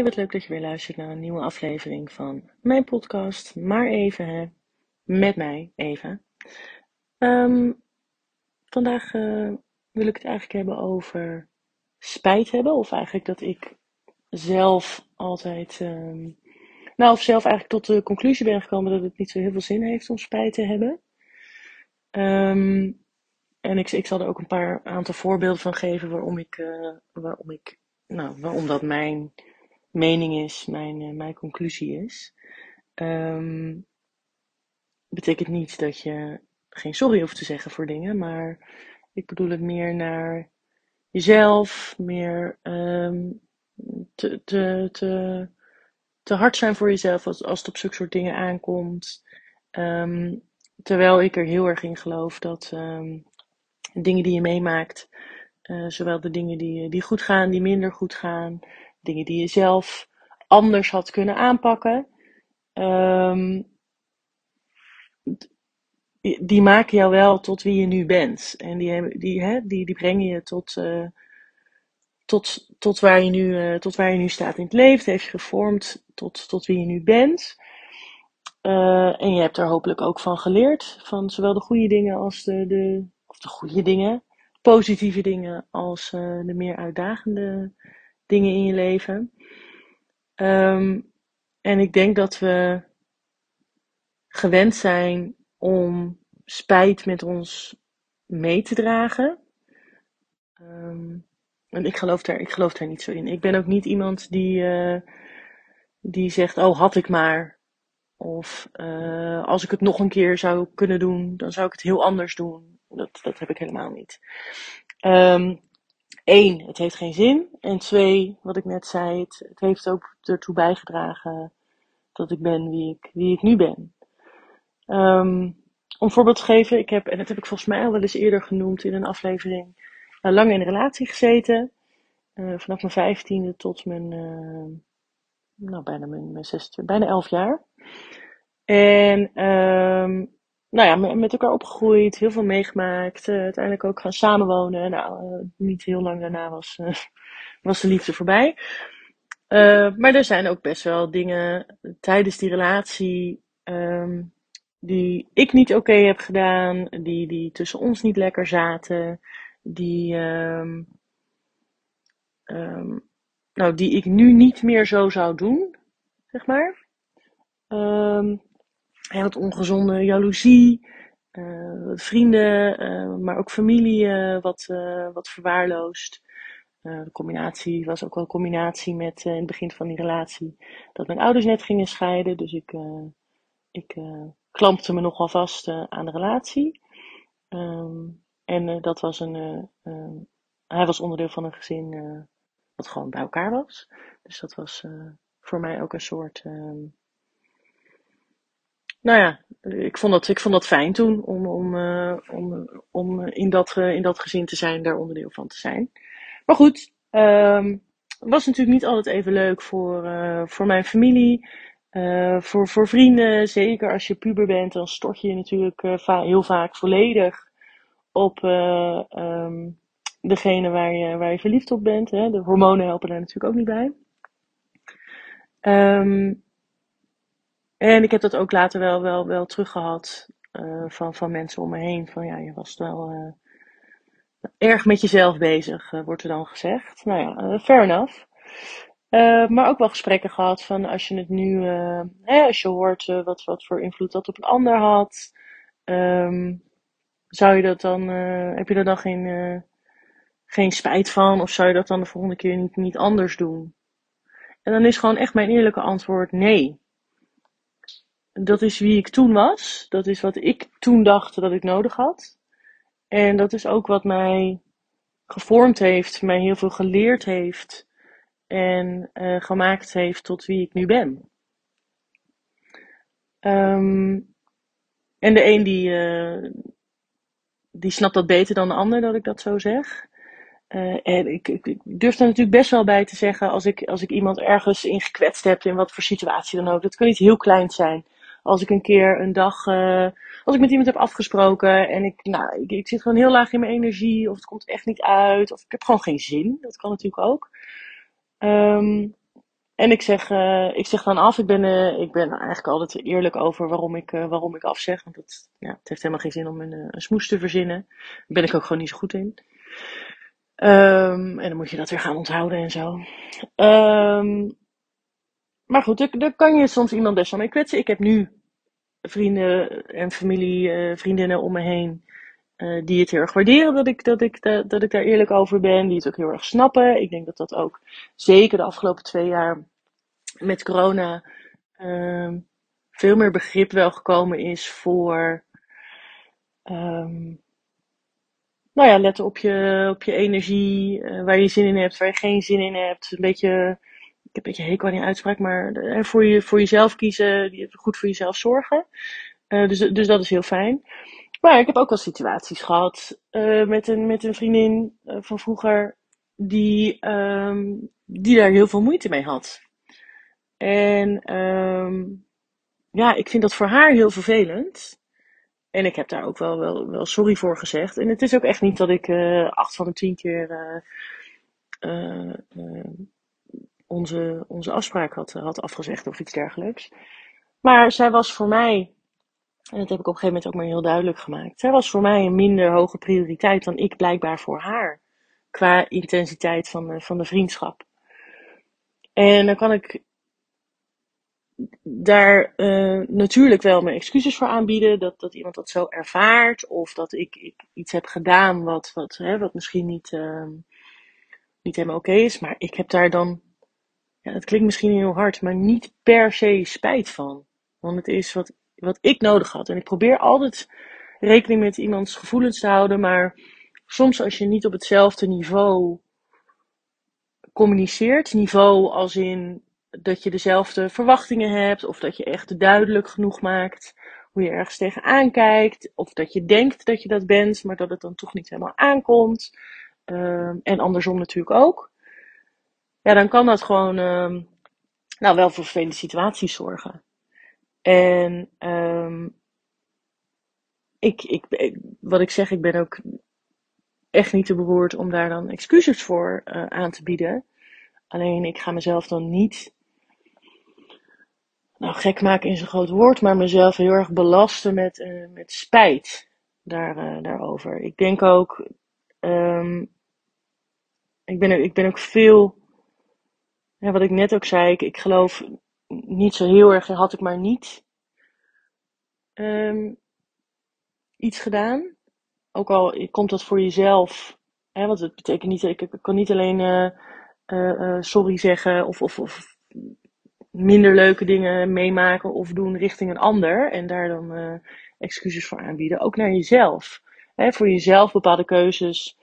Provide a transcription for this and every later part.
Hey, wat leuk dat je weer luistert naar een nieuwe aflevering van mijn podcast. Maar even. Met mij, Eva. Ehm, vandaag eh, wil ik het eigenlijk hebben over spijt hebben. Of eigenlijk dat ik zelf altijd. ehm, nou, of zelf eigenlijk tot de conclusie ben gekomen dat het niet zo heel veel zin heeft om spijt te hebben. Ehm, en ik, ik zal er ook een paar aantal voorbeelden van geven waarom ik, eh, waarom ik, nou, waarom dat mijn mening is, mijn, eh, mijn conclusie is. Ehm, betekent niet dat je geen sorry hoeft te zeggen voor dingen, maar ik bedoel het meer naar jezelf, meer ehm, te, te, te, te hard zijn voor jezelf als, als het op zulke soort dingen aankomt. Ehm, terwijl ik er heel erg in geloof dat dingen die je meemaakt, eh, zowel de dingen die, die goed gaan, die minder goed gaan, dingen die je zelf anders had kunnen aanpakken, ehm, die, maken jou wel tot wie je nu bent. En die, die, hè, die, die brengen je tot, eh, tot, tot, waar je nu, eh, tot waar je nu staat in het leven. Heeft je gevormd tot, tot wie je nu bent. Eh, en je hebt er hopelijk ook van geleerd. Van zowel de goede dingen als de, de, of de goede dingen, positieve dingen, als de meer uitdagende dingen in je leven. Ehm, en ik denk dat we gewend zijn om spijt met ons mee te dragen. Ehm, en ik geloof, daar, ik geloof daar niet zo in. Ik ben ook niet iemand die, eh, die zegt: Oh, had ik maar. Of eh, als ik het nog een keer zou kunnen doen, dan zou ik het heel anders doen. Dat, dat heb ik helemaal niet. Eén, het heeft geen zin. En twee, wat ik net zei, het, heeft ook ertoe bijgedragen dat ik ben wie ik, wie ik nu ben. Ehm, om voorbeeld te geven, ik heb, en dat heb ik volgens mij al wel eens eerder genoemd in een aflevering, uh, lang in een relatie gezeten. Uh, vanaf mijn vijftiende tot mijn, uh, nou bijna mijn, mijn zesde, bijna elf jaar. En um, nou ja, met elkaar opgegroeid, heel veel meegemaakt. Uh, uiteindelijk ook gaan samenwonen. Nou, uh, niet heel lang daarna was, uh, was de liefde voorbij. maar er zijn ook best wel dingen tijdens die relatie um, die ik niet oké heb gedaan, die, die tussen ons niet lekker zaten, die, um, um, nou, die ik nu niet meer zo zou doen, zeg maar. Heel wat ongezonde jaloezie, uh, vrienden, uh, maar ook familie uh, wat, wat verwaarloosd. de combinatie was ook wel een combinatie met in het begin van die relatie dat mijn ouders net gingen scheiden. Dus ik, ik klampte me nogal vast aan de relatie. Um, en dat was een. hij was onderdeel van een gezin wat gewoon bij elkaar was. Dus dat was voor mij ook een soort. Um, nou ja, ik vond dat, ik vond dat fijn toen om, om, uh, om, om in, dat, uh, in dat gezin te zijn, daar onderdeel van te zijn. Maar goed, um, was natuurlijk niet altijd even leuk voor, uh, voor mijn familie, voor, voor vrienden. Zeker als je puber bent, dan stort je je natuurlijk va heel vaak volledig op um, degene waar je, waar je verliefd op bent. Hè. De hormonen helpen daar natuurlijk ook niet bij. Um, en ik heb dat ook later wel, wel, wel teruggehad uh, van, van mensen om me heen. Van ja, je was wel uh, erg met jezelf bezig, uh, wordt er dan gezegd. Nou ja, fair enough. maar ook wel gesprekken gehad van als je het nu, hè, als je hoort wat, wat voor invloed dat op een ander had. Um, zou je dat dan, heb je er dan geen, geen spijt van? Of zou je dat dan de volgende keer niet, niet anders doen? En dan is gewoon echt mijn eerlijke antwoord nee dat is wie ik toen was. Dat is wat ik toen dacht dat ik nodig had. En dat is ook wat mij gevormd heeft, mij heel veel geleerd heeft en uh, gemaakt heeft tot wie ik nu ben. Um, en de een die, uh, die snapt dat beter dan de ander dat ik dat zo zeg. Uh, en ik, ik, durf er natuurlijk best wel bij te zeggen als ik, als ik iemand ergens in gekwetst heb, in wat voor situatie dan ook. Dat kan iets heel kleins zijn als ik een keer een dag, uh, als ik met iemand heb afgesproken en ik, nou, ik, zit gewoon heel laag in mijn energie, of het komt echt niet uit, of ik heb gewoon geen zin. Dat kan natuurlijk ook. Um, En ik zeg, uh, ik zeg dan af, ik ben, uh, ik ben eigenlijk altijd eerlijk over waarom ik, waarom ik afzeg. Want het, ja, het heeft helemaal geen zin om een, een smoes te verzinnen. Daar ben ik ook gewoon niet zo goed in. Um, en dan moet je dat weer gaan onthouden en zo. Um, maar goed, daar kan je soms iemand best wel mee kwetsen. Ik heb nu vrienden en familie, vriendinnen om me heen uh, die het heel erg waarderen dat ik, dat, ik, dat, dat ik daar eerlijk over ben. Die het ook heel erg snappen. Ik denk dat dat ook zeker de afgelopen twee jaar met corona uh, veel meer begrip wel gekomen is voor. Um, nou ja, letten op je, op je energie, uh, waar je zin in hebt, waar je geen zin in hebt. Een beetje, ik heb een beetje hekel aan die uitspraak, maar uh, voor, je, voor jezelf kiezen, goed voor jezelf zorgen. Uh, dus, dus dat is heel fijn. Maar ik heb ook wel situaties gehad uh, met, een, met een vriendin van vroeger die, um, die daar heel veel moeite mee had. En um, ja, ik vind dat voor haar heel vervelend. En ik heb daar ook wel, wel, wel sorry voor gezegd. En het is ook echt niet dat ik acht van de tien keer onze, onze afspraak had, had afgezegd of iets dergelijks. Maar zij was voor mij en dat heb ik op een gegeven moment ook maar heel duidelijk gemaakt. Zij was voor mij een minder hoge prioriteit dan ik blijkbaar voor haar. Qua intensiteit van de, van de vriendschap. En dan kan ik daar uh, natuurlijk wel mijn excuses voor aanbieden. Dat, dat iemand dat zo ervaart. Of dat ik, ik iets heb gedaan wat, wat, hè, wat misschien niet, uh, niet helemaal oké is. Maar ik heb daar dan, ja, dat klinkt misschien heel hard, maar niet per se spijt van. Want het is wat wat ik nodig had. En ik probeer altijd rekening met iemands gevoelens te houden, maar soms als je niet op hetzelfde niveau communiceert, niveau als in dat je dezelfde verwachtingen hebt, of dat je echt duidelijk genoeg maakt hoe je ergens tegenaan kijkt, of dat je denkt dat je dat bent, maar dat het dan toch niet helemaal aankomt. Uh, en andersom natuurlijk ook. Ja, dan kan dat gewoon uh, nou, wel voor vervelende situaties zorgen. En um, ik, ik, wat ik zeg, ik ben ook echt niet te beroerd om daar dan excuses voor uh, aan te bieden. Alleen ik ga mezelf dan niet, nou gek maken in zo'n groot woord, maar mezelf heel erg belasten met, uh, met spijt daar, uh, daarover. Ik denk ook, um, ik, ben, ik ben ook veel, wat ik net ook zei, ik, geloof niet zo heel erg, had ik maar niet um, iets gedaan. Ook al komt dat voor jezelf, hè, want het betekent niet, ik, ik kan niet alleen uh, uh, uh, sorry zeggen of, of, of minder leuke dingen meemaken of doen richting een ander en daar dan excuses voor aanbieden. Ook naar jezelf. Hè, voor jezelf bepaalde keuzes,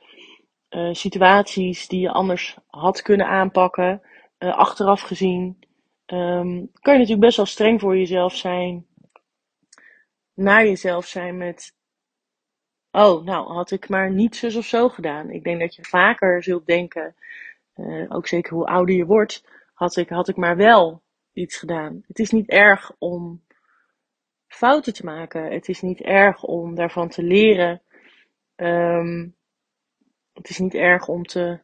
situaties die je anders had kunnen aanpakken, achteraf gezien um, kan je natuurlijk best wel streng voor jezelf zijn. Naar jezelf zijn met. Oh, nou had ik maar niet zus of zo gedaan. Ik denk dat je vaker zult denken, uh, ook zeker hoe ouder je wordt, had ik, had ik maar wel iets gedaan. Het is niet erg om fouten te maken. Het is niet erg om daarvan te leren. Um, het is niet erg om te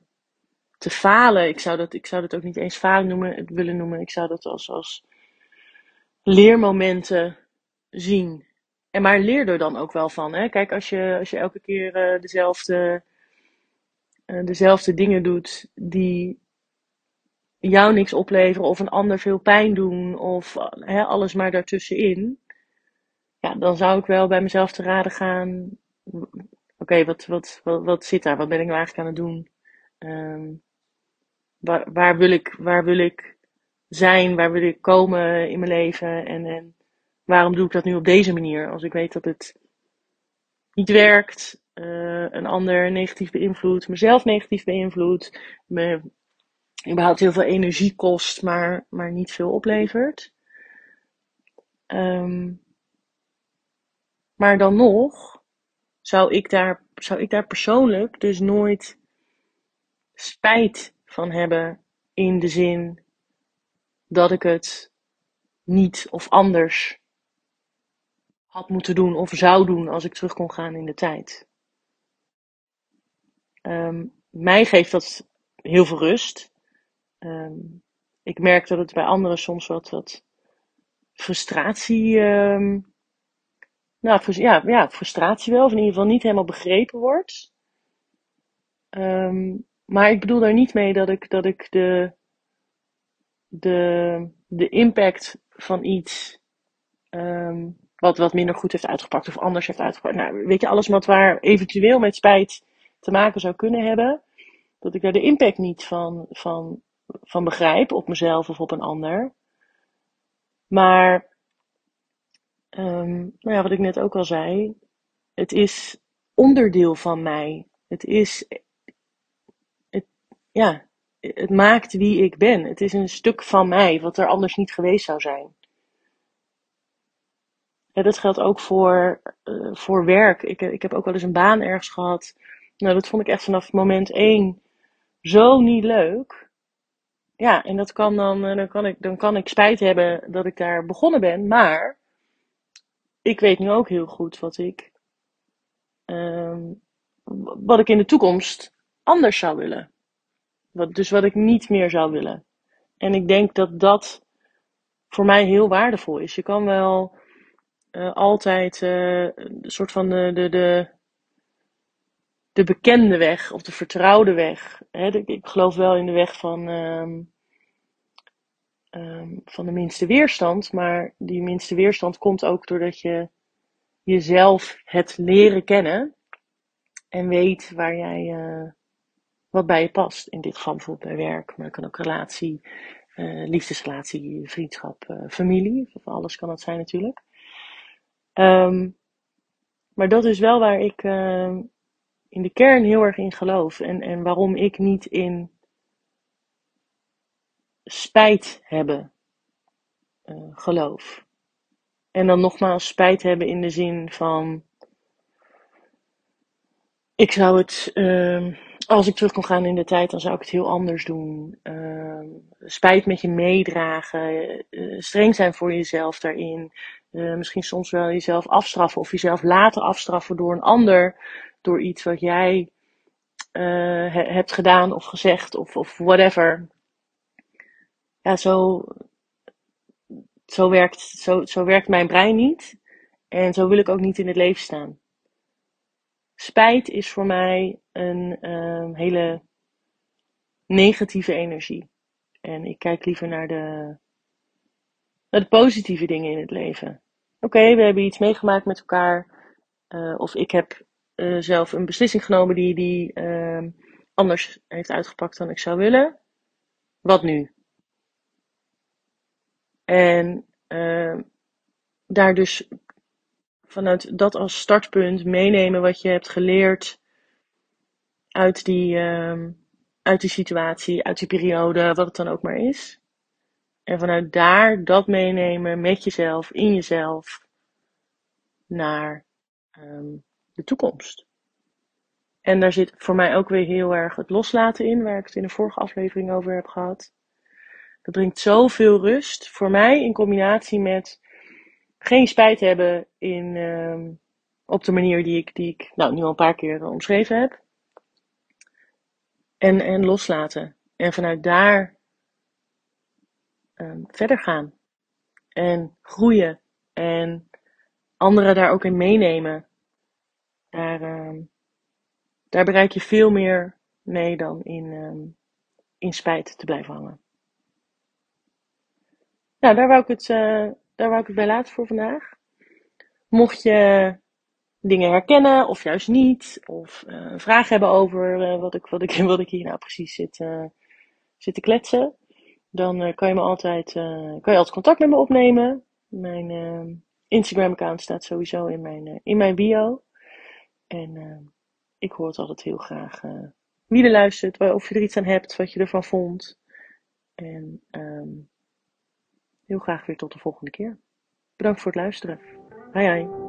te falen. Ik zou dat, ik zou dat ook niet eens falen noemen, willen noemen. Ik zou dat als, als leermomenten zien. En maar leer er dan ook wel van. Hè? Kijk, als je, als je elke keer uh, dezelfde, uh, dezelfde dingen doet die jou niks opleveren of een ander veel pijn doen of hè, alles maar daartussenin. Ja, dan zou ik wel bij mezelf te raden gaan. Oké, wat, wat, wat, wat zit daar? Wat ben ik nou eigenlijk aan het doen? Um, waar, waar, wil ik, waar wil ik zijn? Waar wil ik komen in mijn leven? En, en waarom doe ik dat nu op deze manier? Als ik weet dat het niet werkt, uh, een ander negatief beïnvloedt, mezelf negatief beïnvloedt, me überhaupt heel veel energie kost, maar, maar niet veel oplevert. Um, maar dan nog zou ik, daar, zou ik daar persoonlijk dus nooit spijt van hebben in de zin dat ik het niet of anders had moeten doen of zou doen als ik terug kon gaan in de tijd. Um, mij geeft dat heel veel rust. Um, ik merk dat het bij anderen soms wat, wat frustratie. ehm, nou, ja, ja, frustratie wel, of in ieder geval niet helemaal begrepen wordt. Ehm, maar ik bedoel daar niet mee dat ik, dat ik de, de, de impact van iets ehm, wat, wat minder goed heeft uitgepakt of anders heeft uitgepakt. Nou, weet je, alles wat waar eventueel met spijt te maken zou kunnen hebben, dat ik daar de impact niet van, van, van begrijp op mezelf of op een ander. Maar, ehm, nou ja, wat ik net ook al zei, het is onderdeel van mij. Het is, ja, het maakt wie ik ben. Het is een stuk van mij wat er anders niet geweest zou zijn. Ja, dat geldt ook voor, eh, voor werk. Ik, ik heb ook wel eens een baan ergens gehad. Nou, dat vond ik echt vanaf moment één zo niet leuk. Ja, en dat kan dan, eh, dan, kan ik, dan kan ik spijt hebben dat ik daar begonnen ben. Maar ik weet nu ook heel goed wat ik, ehm, wat ik in de toekomst anders zou willen. Wat, dus wat ik niet meer zou willen. En ik denk dat dat voor mij heel waardevol is. Je kan wel eh, altijd eh, een soort van de, de, de, de bekende weg of de vertrouwde weg. Hè? ik geloof wel in de weg van, ehm, ehm, van de minste weerstand. Maar die minste weerstand komt ook doordat je jezelf het leren kennen. En weet waar jij, eh, wat bij je past. In dit geval bijvoorbeeld bij werk, maar het kan ook relatie, eh, liefdesrelatie, vriendschap, eh, familie. Of alles kan dat zijn natuurlijk. Ehm, maar dat is wel waar ik ehm, in de kern heel erg in geloof. En, en waarom ik niet in spijt hebben eh, geloof. En dan nogmaals spijt hebben in de zin van. Ik zou het, ehm, als ik terug kon gaan in de tijd, dan zou ik het heel anders doen. Ehm, spijt met je meedragen, eh, streng zijn voor jezelf daarin. Eh, misschien soms wel jezelf afstraffen of jezelf laten afstraffen door een ander, door iets wat jij eh, he- hebt gedaan of gezegd of, of whatever. Ja, zo, zo, werkt, zo, zo werkt mijn brein niet. En zo wil ik ook niet in het leven staan. Spijt is voor mij een ehm, hele negatieve energie. En ik kijk liever naar de, positieve dingen in het leven. Oké, we hebben iets meegemaakt met elkaar. eh, of ik heb eh, zelf een beslissing genomen die, die ehm, anders heeft uitgepakt dan ik zou willen. Wat nu? En ehm, daar dus vanuit dat als startpunt meenemen wat je hebt geleerd uit die, ehm, uit die situatie, uit die periode, wat het dan ook maar is. En vanuit daar dat meenemen met jezelf, in jezelf, naar ehm, de toekomst. En daar zit voor mij ook weer heel erg het loslaten in, waar ik het in de vorige aflevering over heb gehad. Dat brengt zoveel rust voor mij in combinatie met geen spijt hebben in, ehm, op de manier die ik, die ik nou, nu al een paar keer omschreven heb. En, en loslaten. En vanuit daar ehm, verder gaan. En groeien. En anderen daar ook in meenemen. Daar, ehm, daar bereik je veel meer mee dan in, in spijt te blijven hangen. Nou, daar wou ik het, eh, daar wou ik het bij laten voor vandaag. Mocht je dingen herkennen of juist niet, of eh, een vraag hebben over eh, wat, ik, ik, hier nou precies zit, eh, zit te kletsen, dan kan je me altijd, kan je altijd contact met me opnemen. Mijn Instagram-account staat sowieso in mijn, in mijn bio. En ik hoor het altijd heel graag wie er luistert, of je er iets aan hebt, wat je ervan vond. En ehm, heel graag weer tot de volgende keer. Bedankt voor het luisteren. Hoi hoi.